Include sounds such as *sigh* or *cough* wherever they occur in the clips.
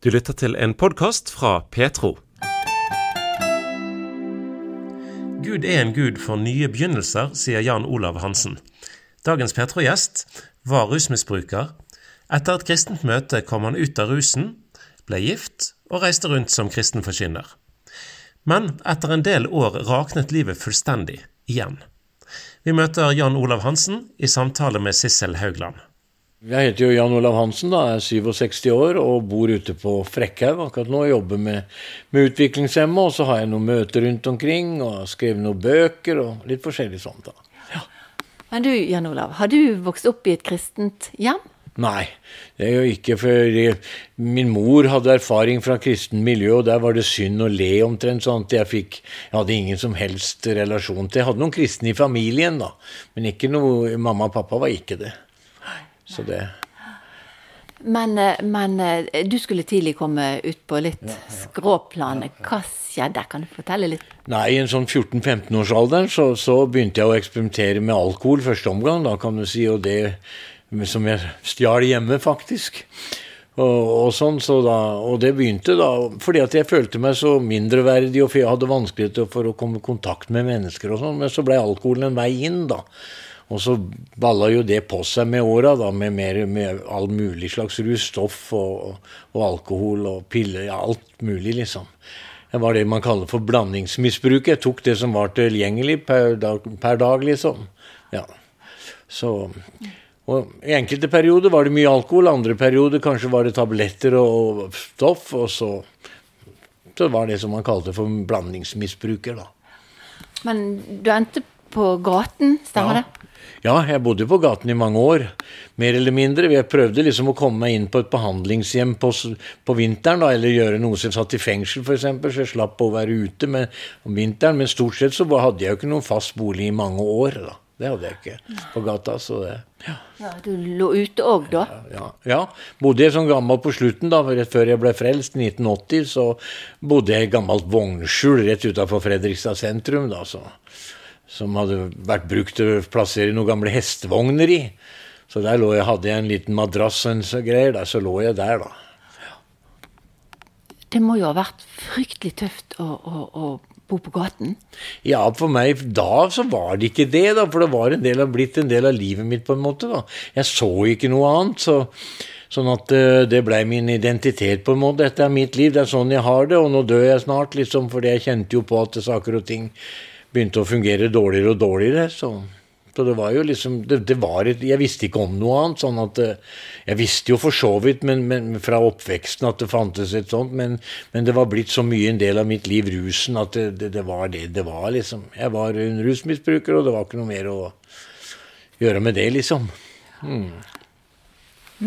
Du lytter til en podkast fra Petro. Gud er en gud for nye begynnelser, sier Jan Olav Hansen. Dagens Petro-gjest var rusmisbruker. Etter et kristent møte kom han ut av rusen, ble gift og reiste rundt som kristen forkynner. Men etter en del år raknet livet fullstendig igjen. Vi møter Jan Olav Hansen i samtale med Sissel Haugland. Jeg heter jo Jan Olav Hansen, da, er 67 år og bor ute på Frekkhaug akkurat nå. og Jobber med, med utviklingshemma, og så har jeg noen møter rundt omkring og har skrevet noen bøker og litt forskjellig sånt. da. Ja. Men du Jan Olav, har du vokst opp i et kristent hjem? Nei, det er jo ikke. For min mor hadde erfaring fra kristen miljø, og der var det synd å le omtrent sånn at jeg fikk Jeg hadde ingen som helst relasjon til Jeg hadde noen kristne i familien, da, men ikke noe Mamma og pappa var ikke det. Så det men, eh, men, eh, du skulle tidlig komme ut på litt ja, ja. skråplanet. Hva skjedde? Kan du fortelle litt? Nei, I en sånn 14-15-årsalderen så, så, begynte jeg å eksperimentere med alkohol første omgang, da kan du si. Og det som jeg stjal hjemme, faktisk. Og, og, sånn, så da, og det begynte da fordi at jeg følte meg så mindreverdig, og jeg hadde vanskeligheter for å komme i kontakt med mennesker og sånn. Men så ble alkoholen en vei inn, da. Og så balla jo det på seg med åra, med, mer, med all mulig slags rus. Stoff og, og, alkohol og piller. Ja, alt mulig, liksom. Det var det man kaller for blandingsmisbruk. Jeg tok det som var tilgjengelig per dag, per dag liksom. Ja. Så og I enkelte perioder var det mye alkohol, andre perioder kanskje var det tabletter og stoff. Og så, så var det som man kalte for blandingsmisbruker, da. Men du endte på gaten, stemmer ja. det? Ja, jeg bodde på gaten i mange år, mer eller mindre. Jeg prøvde liksom å komme meg inn på et behandlingshjem på, på vinteren, da, eller gjøre noe som satt i fengsel, f.eks., så jeg slapp å være ute med, om vinteren. Men stort sett så hadde jeg jo ikke noen fast bolig i mange år. da. Det hadde jeg ikke på gata. så det... Ja. ja Du lå ute òg, da? Ja, ja, Bodde jeg som gammel på slutten, da, rett før jeg ble frelst, 1980, så bodde jeg i gammelt vognskjul rett utafor Fredrikstad sentrum. da, så som hadde vært brukt til å plassere noen gamle hestevogner i. Så der lå jeg, hadde jeg en liten madrass og så greier, der, så lå jeg der, da. Det må jo ha vært fryktelig tøft å, å, å, bo på gaten? Ja, for meg da så var det ikke det, da. For det var en del av, blitt en del av livet mitt, på en måte. da. Jeg så ikke noe annet. så... Sånn at uh, det blei min identitet, på en måte. Dette er mitt liv, det er sånn jeg har det, og nå dør jeg snart, liksom, fordi jeg kjente jo på at saker og ting begynte å fungere dårligere og dårligere. Så, så det var jo liksom det, det var et, Jeg visste ikke om noe annet. sånn at eh, Jeg visste jo for så vidt men, men, fra oppveksten at det fantes et sånt, men, men, det var blitt så mye en del av mitt liv, rusen, at det, det, det var det det var, liksom. Jeg var en rusmisbruker, og det var ikke noe mer å gjøre med det, liksom. Mm.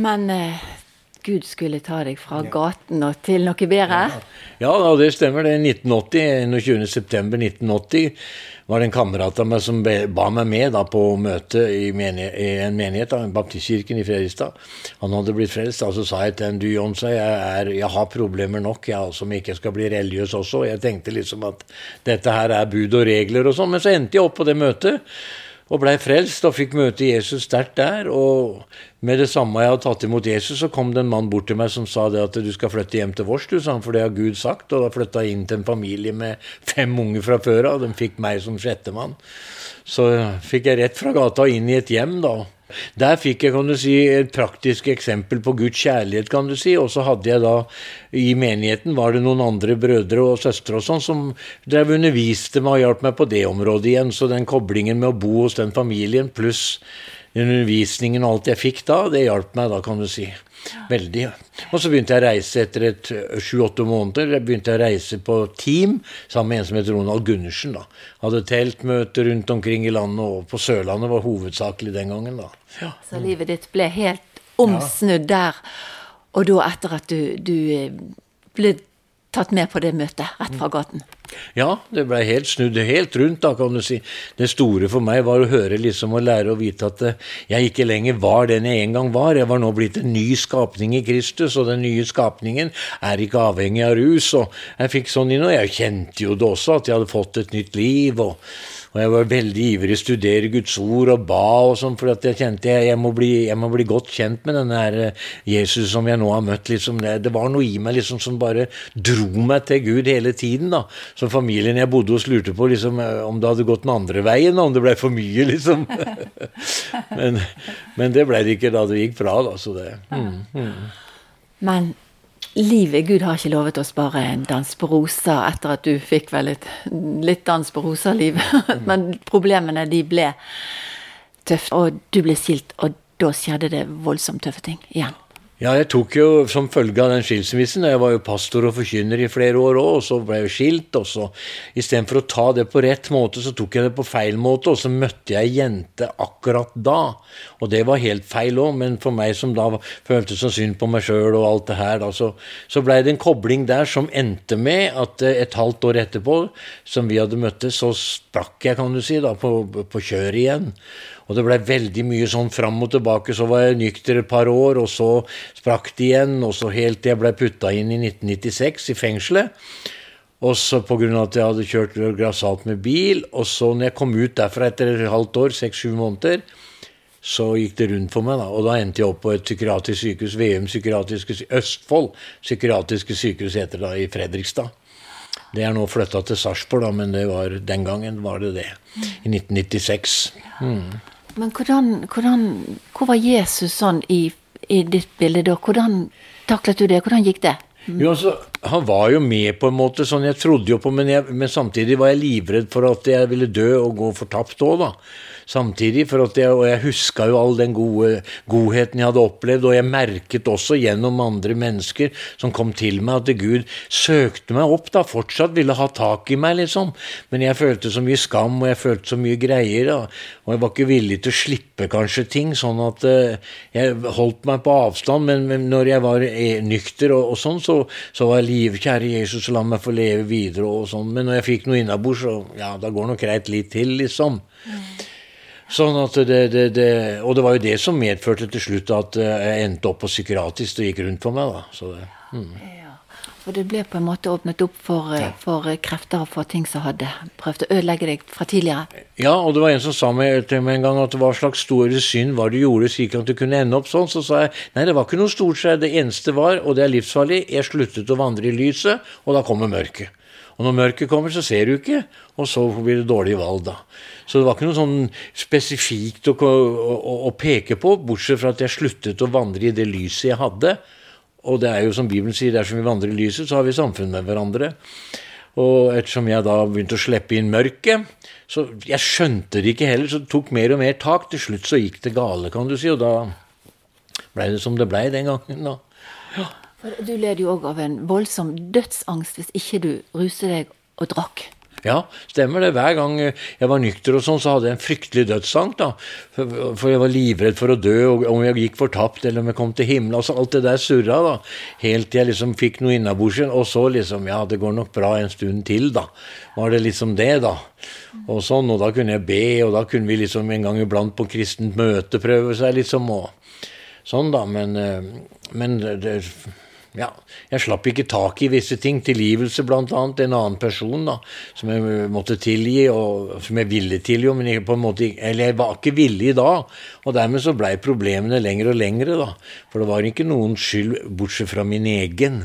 Men eh, Gud skulle ta deg fra gaten og til noe bedre? Ja, ja det stemmer. det. 1980, 21.9.1980 var det en kamerat av meg som ba meg med da, på møte i, menighet, i en menighet, da, baptistkirken i Fredrikstad. Han hadde blitt frelst, og så sa jeg til ham du Jon, jeg, er, jeg, har problemer nok jeg, som ikke skal bli religiøs også. Jeg tenkte liksom at dette her er bud og regler og sånn, men så endte jeg opp på det møtet og blei frelst og fikk møte Jesus sterkt der. Og med det samme jeg hadde tatt imot Jesus, så kom det en mann bort til meg som sa det at du skal flytte hjem til vårs, du, sa han, for det har Gud sagt. Og da flytta jeg inn til en familie med fem unge fra før av, de fikk meg som sjettemann. Så fikk jeg rett fra gata inn i et hjem, da. Der fikk jeg kan du si, et praktisk eksempel på Guds kjærlighet, kan du si. Og så hadde jeg da i menigheten var det noen andre brødre og søstre og sånn som drev underviste meg og hjalp meg på det området igjen. Så den koblingen med å bo hos den familien pluss undervisningen og alt jeg fikk da, det hjalp meg da, kan du si. Veldig. Og så begynte jeg å reise etter et sju-åtte måneder. Jeg begynte å reise på team sammen med en som het Ronald Gundersen. da. Hadde teltmøter rundt omkring i landet, og på Sørlandet var hovedsakelig den gangen. da. Ja. Så livet ditt ble helt omsnudd der. Og da etter at du, du ble tatt med på det møtet rett fra gaten? Ja, det ble helt snudd helt rundt, da, kan du si. Det store for meg var å høre liksom og lære å vite at eh, jeg ikke lenger var den jeg en gang var. Jeg var nå blitt en ny skapning i Kristus, og den nye skapningen er ikke avhengig av rus. Og jeg fikk sånn inn, og jeg kjente jo det også, at jeg hadde fått et nytt liv. og Og jeg var veldig ivrig å studere Guds ord og ba og sånn, for jeg kjente jeg, jeg, må bli, jeg, må bli, godt kjent med denne her eh, Jesus som jeg nå har møtt. Liksom. Det, det, var noe i meg liksom som bare dro meg til Gud hele tiden. da. Så familien jeg bodde hos, lurte på liksom, eh, om det hadde gått den andre veien, om det ble for mye, liksom. *laughs* men, men, det ble det ikke da det gikk bra, da. Så det mm, mm. Men livet Gud har ikke lovet oss bare en dans på roser etter at du fikk vel litt, litt dans på roser-liv. *laughs* Men problemene, de ble tøffe, og du ble silt, og da skjedde det voldsomt tøffe ting igjen. Ja, jeg tok jo som følge av den skilsmissen Jeg var jo pastor og forkynner i flere år òg, og så ble jeg skilt. Og så istedenfor å ta det på rett måte, så tok jeg det på feil måte, og så møtte jeg ei jente akkurat da. Og det var helt feil òg, men for meg som da følte så synd på meg sjøl og alt det her, da, så, så blei det en kobling der som endte med at eh, et halvt år etterpå, som vi hadde møttes, så sprakk jeg, kan du si, da, på, på kjøret igjen. Og det blei veldig mye sånn fram og tilbake. Så var jeg nykter et par år, og så sprakk det igjen. Og så helt til jeg blei putta inn i 1996 i fengselet. Og så pga. at jeg hadde kjørt grassat med bil. Og så når jeg kom ut derfra etter et halvt år, seks-sju måneder, så gikk det rundt for meg. da, Og da endte jeg opp på et psykiatrisk sykehus, VM psykiatriske Østfold psykiatriske sykehus heter det da, i Fredrikstad. Det er nå flytta til Sarpsborg, men det var, den gangen var det det. I 1996. Mm. Men hvordan, hvordan, Hvor var Jesus sånn i, i ditt bilde da? Hvordan taklet du det? Hvordan gikk det? Mm. Jo, altså, Han var jo med på en måte, sånn jeg trodde jo på, men, jeg, men samtidig var jeg livredd for at jeg ville dø og gå fortapt òg, da samtidig. for at jeg, Og jeg huska jo all den gode, godheten jeg hadde opplevd, og jeg merket også gjennom andre mennesker som kom til meg, at Gud søkte meg opp, da, fortsatt ville ha tak i meg, liksom. Men jeg følte så mye skam, og jeg følte så mye greier, da. og jeg var ikke villig til å slippe kanskje ting, sånn at uh, jeg holdt meg på avstand. Men, men når jeg var eh, nykter og, og sånn, så, så, var jeg liv, kjære Jesus, la meg få leve videre og sånn. Men når jeg fikk noe innabords, så ja, da går nok greit litt til, liksom. Sånn at det, det, det, og det var jo det som medførte til slutt at eh, jeg endte opp på psykiatrisk og gikk rundt for meg. da. Så det, mm. Og det ble på en måte åpnet opp for, ja. for, krefter og for ting som hadde prøvd å ødelegge deg fra tidligere? Ja, og det var en som sa meg til meg en gang at hva slags store synd var det du gjorde slik at du kunne ende opp sånn. Så sa jeg nei, det var ikke noe stort, så det eneste var, og det er livsfarlig, jeg sluttet å vandre i lyset, og da kommer mørket. Og når mørket kommer, så ser du ikke, og så blir det dårlige valg, da. Så det var ikke noe sånn spesifikt å, å, å, peke på, bortsett fra at jeg sluttet å vandre i det lyset jeg hadde. Og det er jo som Bibelen sier, dersom vi vandrer i lyset, så har vi samfunn med hverandre. Og ettersom jeg da begynte å slippe inn mørket, så jeg skjønte det ikke heller, så det tok mer og mer tak. Til slutt så gikk det gale, kan du si, og da blei det som det blei den gangen, da. Du led jo òg av en voldsom dødsangst hvis ikke du ruset deg og drakk. Ja, stemmer det. Hver gang jeg var nykter og sånn, så hadde jeg en fryktelig dødsangst. da. For, jeg var livredd for å dø, og om jeg gikk fortapt, eller om jeg kom til himmelen. Altså, alt det der surra, da. Helt til jeg liksom fikk noe innabords. Og så liksom Ja, det går nok bra en stund til, da. Var det liksom det, da. Og sånn, og da kunne jeg be, og da kunne vi liksom en gang iblant på kristent møte prøve seg, liksom, og sånn, da. Men, eh, men det ja, jeg slapp ikke tak i visse ting. Tilgivelse, bl.a. En annen person da, som jeg måtte tilgi, og som jeg ville tilgi, men jeg, på en måte, eller jeg var ikke villig da. Og dermed så blei problemene lengre og lengre, da. For det var ikke noen skyld bortsett fra min egen.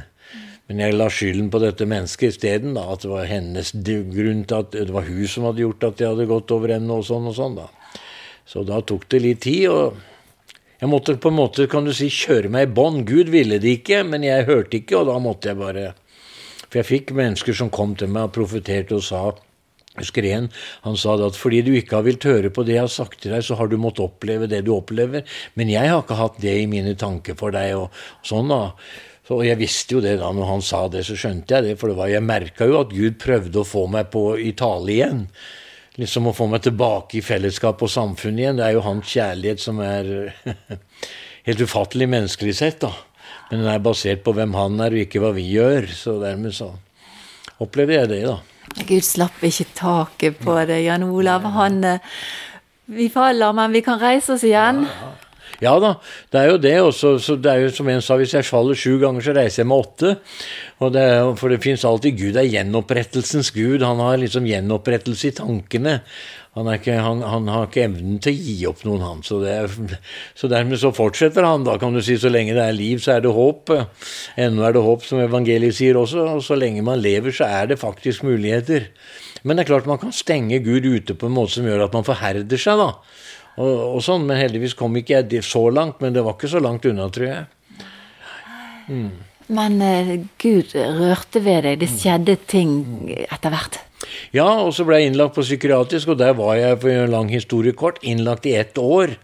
Men jeg la skylden på dette mennesket isteden. At det var hennes grunn til at det var hun som hadde gjort at jeg hadde gått over ende og sånn og sånn. da. Så da tok det litt tid. og jeg måtte på en måte kan du si, kjøre meg i bånn. Gud ville det ikke, men jeg hørte ikke, og da måtte jeg bare For jeg fikk mennesker som kom til meg og profeterte og sa jeg husker en, Han sa at fordi du ikke har villet høre på det jeg har sagt til deg, så har du måttet oppleve det du opplever. Men jeg har ikke hatt det i mine tanker for deg. og, og sånn da. Og jeg visste jo det da når han sa det, så skjønte jeg det. For det var, jeg merka jo at Gud prøvde å få meg på i tale igjen liksom å få meg tilbake i fellesskap og samfunn igjen. Det er jo hans kjærlighet som er *laughs* helt ufattelig menneskelig sett, da. Men den er basert på hvem han er, og ikke hva vi gjør. Så dermed så opplever jeg det, da. Gud slapp ikke taket på det, Jan Olav. Han eh, Vi faller, men vi kan reise oss igjen. Ja, ja. Ja da, det er jo det. Også, så det er jo som en sa, hvis jeg faller sju ganger, så reiser jeg med åtte. Det for det fins alltid Gud er gjenopprettelsens Gud. Han har liksom gjenopprettelse i tankene. Han, ikke, han, han, har ikke evnen til å gi opp noen, han. Så, er, så, dermed så fortsetter han, da, kan du si. Så lenge det er liv, så er det håp. Ennå er det håp, som evangeliet sier også. Og så lenge man lever, så er det faktisk muligheter. Men det er klart man kan stenge Gud ute på en måte som gjør at man forherder seg, da og, og, sånn. Men heldigvis kom ikke jeg så langt, men det var ikke så langt unna, tror jeg. Mm. Men uh, Gud rørte ved deg. Det skjedde ting etter hvert? Ja, og så ble jeg innlagt på psykiatrisk, og der var jeg for en lang historie kort, innlagt i ett år.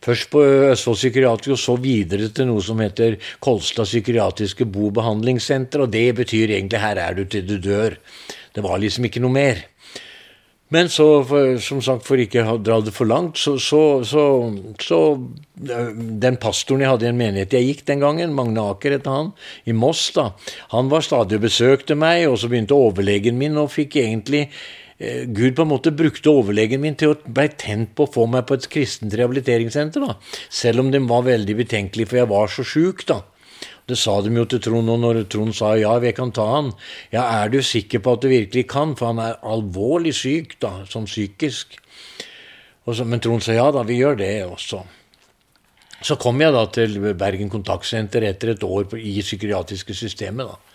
Først på Østfold psykiatrisk, og så videre til noe som heter Kolstad psykiatriske bo- og behandlingssenter. Og det betyr egentlig 'her er du til du dør'. Det var liksom ikke noe mer. Men så, som sagt, for ikke å dra det for langt, så, så, så, så, Den pastoren jeg hadde i en menighet jeg gikk den gangen, Magne Aker het han, i Moss, da, han var stadig og besøkte meg, og så begynte overlegen min og fikk egentlig eh, Gud på en måte brukte overlegen min til å bli tent på å få meg på et kristent rehabiliteringssenter, da. Selv om det var veldig betenkelig, for jeg var så sjuk, da. Det sa de jo til Trond, og når Trond sa ja, vi kan ta han, ja, er du sikker på at du virkelig kan, for han er alvorlig syk, da, sånn psykisk. Så, men Trond sa ja da, vi gjør det også. Så kom jeg da til Bergen kontaktsenter etter et år i psykiatriske systemet. da.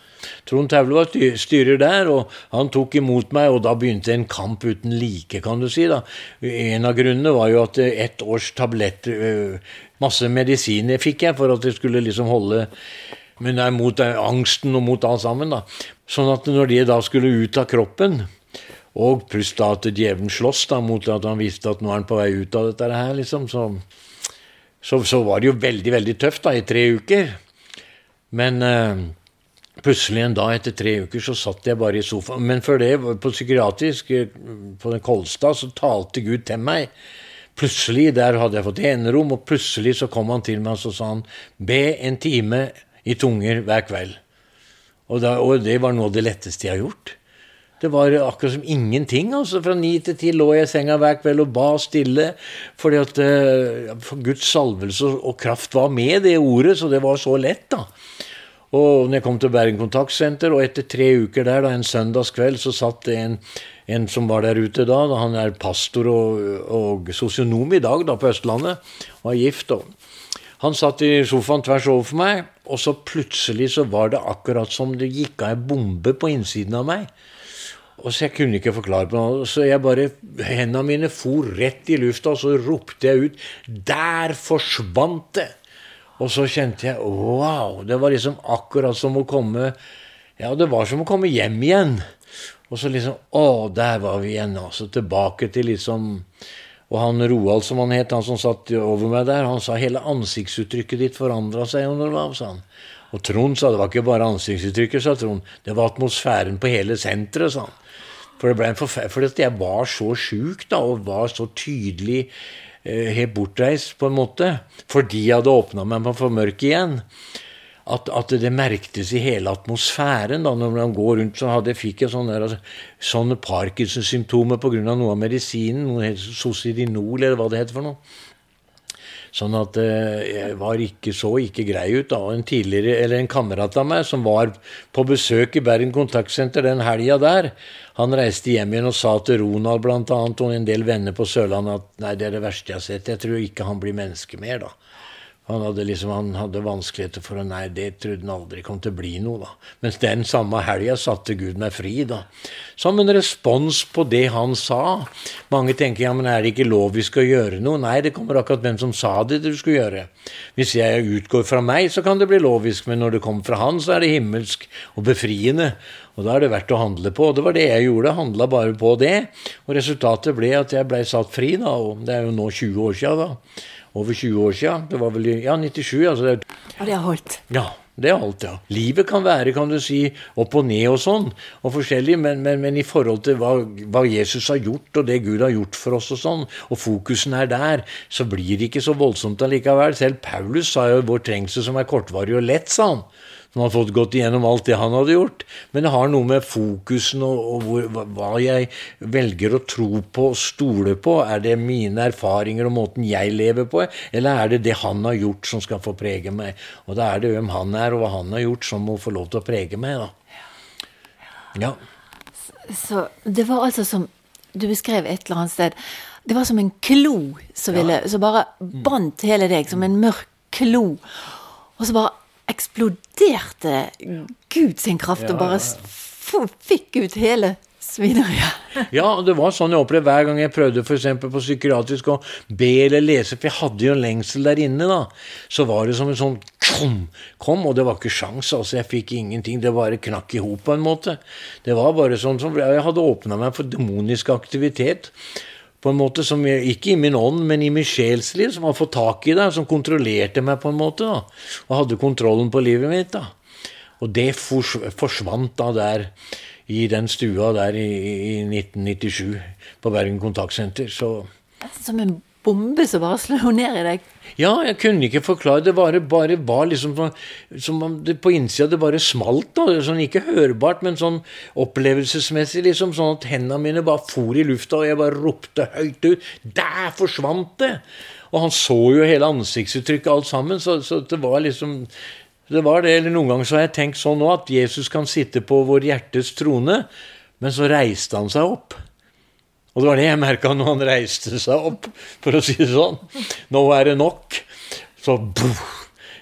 Trond Taule var styrer der, og han tok imot meg, og da begynte en kamp uten like, kan du si. da. En av grunnene var jo at ett års tabletter Masse medisiner fikk jeg for at det skulle liksom holde men det er mot angsten og mot alt sammen. da. Sånn at når de da skulle ut av kroppen, og pluss da at djevelen slåss da mot at han visste at nå er han på vei ut av dette her, liksom, så, så, så var det jo veldig, veldig tøft da, i tre uker. Men eh, plutselig en dag etter tre uker så satt jeg bare i sofaen. Men før det, på psykiatrisk, eh, på den Kolstad, så talte Gud til meg. Plutselig, der hadde jeg fått enerom, og plutselig så kom han til meg og sa han, be en time i tunger hver kveld. Og, da, og, det var noe av det letteste jeg har gjort. Det var akkurat som ingenting. altså Fra ni til ti lå jeg i senga hver kveld og ba stille. Fordi at uh, for Guds salvelse og kraft var med det ordet, så det var så lett. da. Og når jeg kom til Bergen kontaktsenter, og etter tre uker der, da, en søndagskveld, så satt det en en som var der ute da. Han er pastor og, og sosionom i dag da på Østlandet, og er gift. Og han satt i sofaen tvers over for meg, og så plutselig så var det akkurat som det gikk av ei bombe på innsiden av meg. Og så Jeg kunne ikke forklare på noe, så jeg bare, hendene mine for rett i lufta, og så ropte jeg ut 'Der forsvant det!' Og så kjente jeg wow! Det var liksom akkurat som å komme Ja, det var som å komme hjem igjen. Og så liksom Å, der var vi igjen, altså. Tilbake til liksom Og han Roald, som han het, han som satt over meg der, han sa hele ansiktsuttrykket ditt forandra seg, under lav, sa han. Og Trond sa det var ikke bare ansiktsuttrykket, sa Trond. Det var atmosfæren på hele senteret, sa han. For det ble en For jeg var så sjuk, da, og var så tydelig helt bortreist, på en måte. Fordi jeg hadde åpna meg for mørket igjen at, at, det merktes i hele atmosfæren. da, Når man går rundt, så hadde, fikk jeg sånne, altså, sånne Parkinson-symptomer pga. noe av medisinen. noe heter Socidinol, eller hva det heter for noe. Sånn at eh, jeg var ikke så ikke grei ut. da, En tidligere, eller en kamerat av meg som var på besøk i Bergen kontaktsenter den helga der, han reiste hjem igjen og sa til Ronald blant annet, og en del venner på Sørlandet at nei, det er det verste jeg har sett. Jeg tror ikke han blir menneske mer, da. Han hadde liksom, han hadde vanskeligheter for å Nei, det trodde han aldri kom til å bli noe, da. Mens den samme helga satte Gud meg fri, da. Som en respons på det han sa. Mange tenker ja, men er det ikke lov vi skal gjøre noe? Nei, det kommer akkurat hvem som sa det du skulle gjøre. Hvis jeg utgår fra meg, så kan det bli lovisk, men når det kommer fra han, så er det himmelsk og befriende. Og da er det verdt å handle på. Og det var det jeg gjorde. Handla bare på det. Og resultatet ble at jeg blei satt fri, da. Og det er jo nå 20 år sia, da over 20 år siden. Det var vel i ja, 97. Altså det, og det har holdt? Ja. Det er alt, ja. Livet kan være kan du si, opp og ned og sånn, og forskjellig, men, men, men i forhold til hva, hva, Jesus har gjort, og det Gud har gjort for oss, og sånn, og fokusen er der, så blir det ikke så voldsomt allikevel. Selv Paulus sa jo 'vår trengsel som er kortvarig og lett', sa han. Som har fått gått igjennom alt det han hadde gjort. Men det har noe med fokusen og, og hvor, hva jeg velger å tro på og stole på. Er det mine erfaringer og måten jeg lever på, eller er det det han har gjort, som skal få prege meg? Og da er det hvem han er, og hva han har gjort, som må få lov til å prege meg. da. Ja. Så det var altså som du beskrev et eller annet sted Det var som en klo som, ville, som bare bandt hele deg, som en mørk klo. Og så bare eksploderte Gud sin kraft og bare fikk ut hele svineriet. Ja, det var sånn jeg opplevde hver gang jeg prøvde eksempel på psykiatrisk å be eller lese, for jeg hadde jo en lengsel der inne, da. Så var det som en sånn kom, kom og det var ikke sjans, altså. Jeg fikk ingenting. Det bare knakk i hop på en måte. Det var bare sånn som Jeg hadde åpna meg for demonisk aktivitet. På en måte som Ikke i min ånd, men i min sjelsliv, som hadde fått tak i det, som kontrollerte meg på en måte. da, Og hadde kontrollen på livet mitt. da. Og det fors forsvant da der i den stua der i, i 1997 på Bergen kontaktsenter. Så Som en bombe som bare slo ned i deg. ja, jeg kunne ikke forklare. Det bare, bare var liksom sånn, som om det på innsida det bare smalt. da, sånn Ikke hørbart, men sånn opplevelsesmessig. liksom Sånn at hendene mine bare for i lufta, og jeg bare ropte høyt ut. Der forsvant det! Og han så jo hele ansiktsuttrykket, alt sammen. Så, så det var liksom det var det, eller Noen ganger så har jeg tenkt sånn nå at Jesus kan sitte på vår hjertes trone, men så reiste han seg opp. Og det var det jeg merka når han reiste seg opp, for å si det sånn. Nå er det nok. Så buff,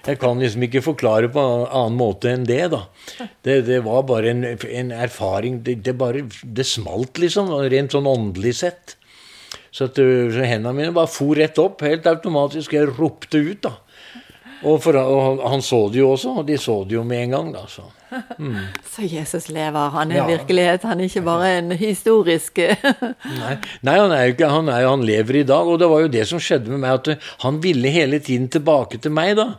Jeg kan liksom ikke forklare på en annen måte enn det, da. Det, det var bare en, en erfaring. Det, det bare Det smalt, liksom. Rent sånn åndelig sett. Så, at, så hendene mine bare for rett opp, helt automatisk. Jeg ropte ut, da. Og, for, og han så det jo også, og de så det jo med en gang, da. Så. Så Jesus lever. Han er Ja. virkelighet. Han er ikke bare en historisk *laughs* Nei, Nei han, er ikke, han, er han lever i dag, og det var jo det som skjedde med meg, at uh, han ville hele tiden tilbake til meg, da.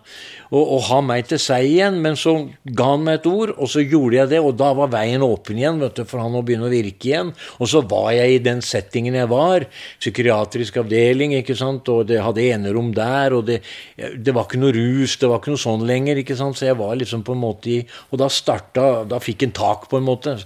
Og, og ha meg til seg igjen, men så ga han meg et ord, og så gjorde jeg det, og da var veien åpen igjen vet du, for han å begynne å virke igjen. Og så var jeg i den settingen jeg var, psykiatrisk avdeling, ikke sant, og det hadde enerom der, og det, det var ikke noe rus, det var ikke noe sånn lenger, ikke sant, så jeg var liksom på en måte i Og da starta Da fikk en tak, på en måte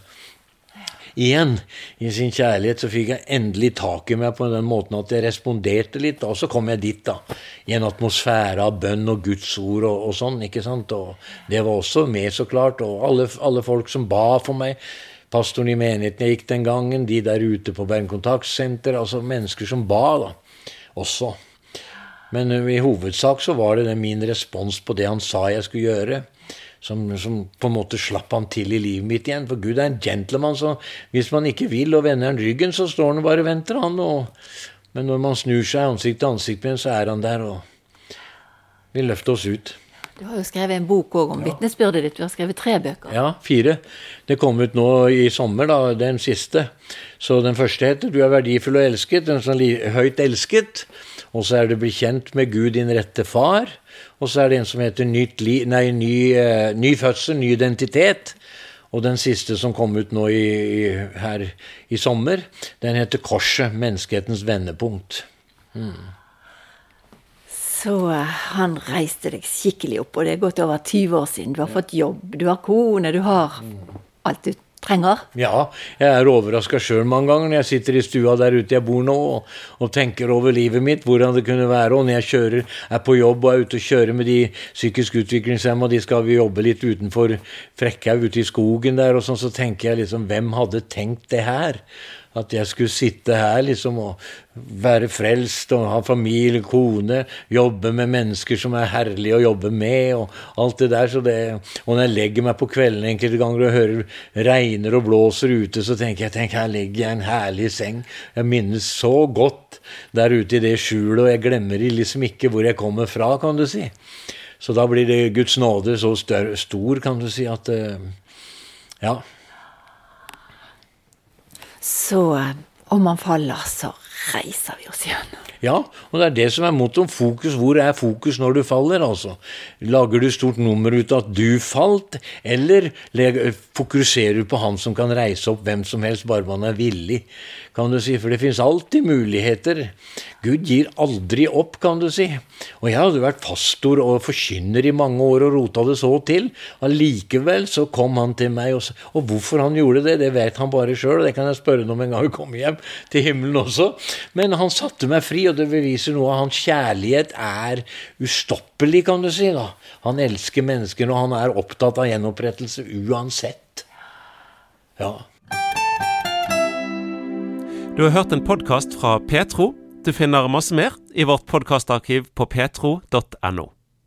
igjen i sin kjærlighet, så fikk jeg endelig tak i meg på den måten at jeg responderte litt. Og så kom jeg dit, da. I en atmosfære av bønn og Guds ord og, og sånn. ikke sant? Og det var også med, så klart. Og alle, alle folk som ba for meg. Pastoren i menigheten jeg gikk den gangen, de der ute på Bergen kontaktsenter. Altså mennesker som ba, da. Også. Men i hovedsak så var det min respons på det han sa jeg skulle gjøre som, som på en måte slapp han til i livet mitt igjen. For Gud er en gentleman, så hvis man ikke vil og vender han ryggen, så står han og bare venter, han. Og, men når man snur seg ansikt til ansikt med ham, så er han der og vil løfte oss ut. Du har jo skrevet en bok òg om vitnesbyrdet ditt. Du har skrevet tre bøker. Ja, fire. Det kom ut nå i sommer, da, den siste. Så den første heter 'Du er verdifull og elsket', den som er høyt elsket. Og så er det 'Bli kjent med Gud, din rette far'. Og så er det en som heter Nytt li, nei, ny, eh, ny fødsel, ny identitet. Og den siste som kom ut nå i, i, her i sommer, den heter 'Korset menneskehetens vendepunkt'. Så eh, han reiste deg skikkelig opp, og det er gått over 20 år siden. Du har fått jobb, du har kone, du har alt du trenger. Ja, jeg er overraska sjøl mange ganger når jeg sitter i stua der ute jeg bor nå og, og tenker over livet mitt, hvordan det kunne være. Og når jeg kjører, er på jobb og er ute og kjører med de psykisk utviklingshemma, de skal vi jobbe litt utenfor Frekkhaug, ute i skogen der, og sånn, så tenker jeg liksom Hvem hadde tenkt det her? At jeg skulle sitte her liksom og være frelst og ha familie, kone, jobbe med mennesker som er herlige å jobbe med, og alt det der. Det, og når jeg legger meg på kvelden enkelte ganger og hører regner og blåser ute, så tenker jeg tenk, her ligger jeg i en herlig seng. Jeg minnes så godt der ute i det skjulet, og jeg glemmer liksom ikke hvor jeg kommer fra, kan du si. Så da blir det Guds nåde så stor, kan du si, at eh, Ja. Så om man faller, så reiser vi oss igjen. Ja, og det er det som er mottoet. Fokus. Hvor er fokus når du faller, altså? Lager du stort nummer ut av at du falt, eller fokuserer du på han som kan reise opp hvem som helst, bare man er villig, kan du si? For det fins alltid muligheter. Gud gir aldri opp, kan du si. Og jeg hadde vært pastor og forkynner i mange år og rota det så til. Allikevel så kom han til meg, og, og hvorfor han gjorde det, det vet han bare sjøl, det kan jeg spørre ham om en gang vi kommer hjem til himmelen også. Men han satte meg fri, og det beviser noe av hans kjærlighet er ustoppelig, kan du si. da. Han elsker mennesker, og han er opptatt av gjenopprettelse uansett. Ja. Du har hørt en podkast fra Petro. Du finner masse mer i vårt podkastarkiv på petro.no.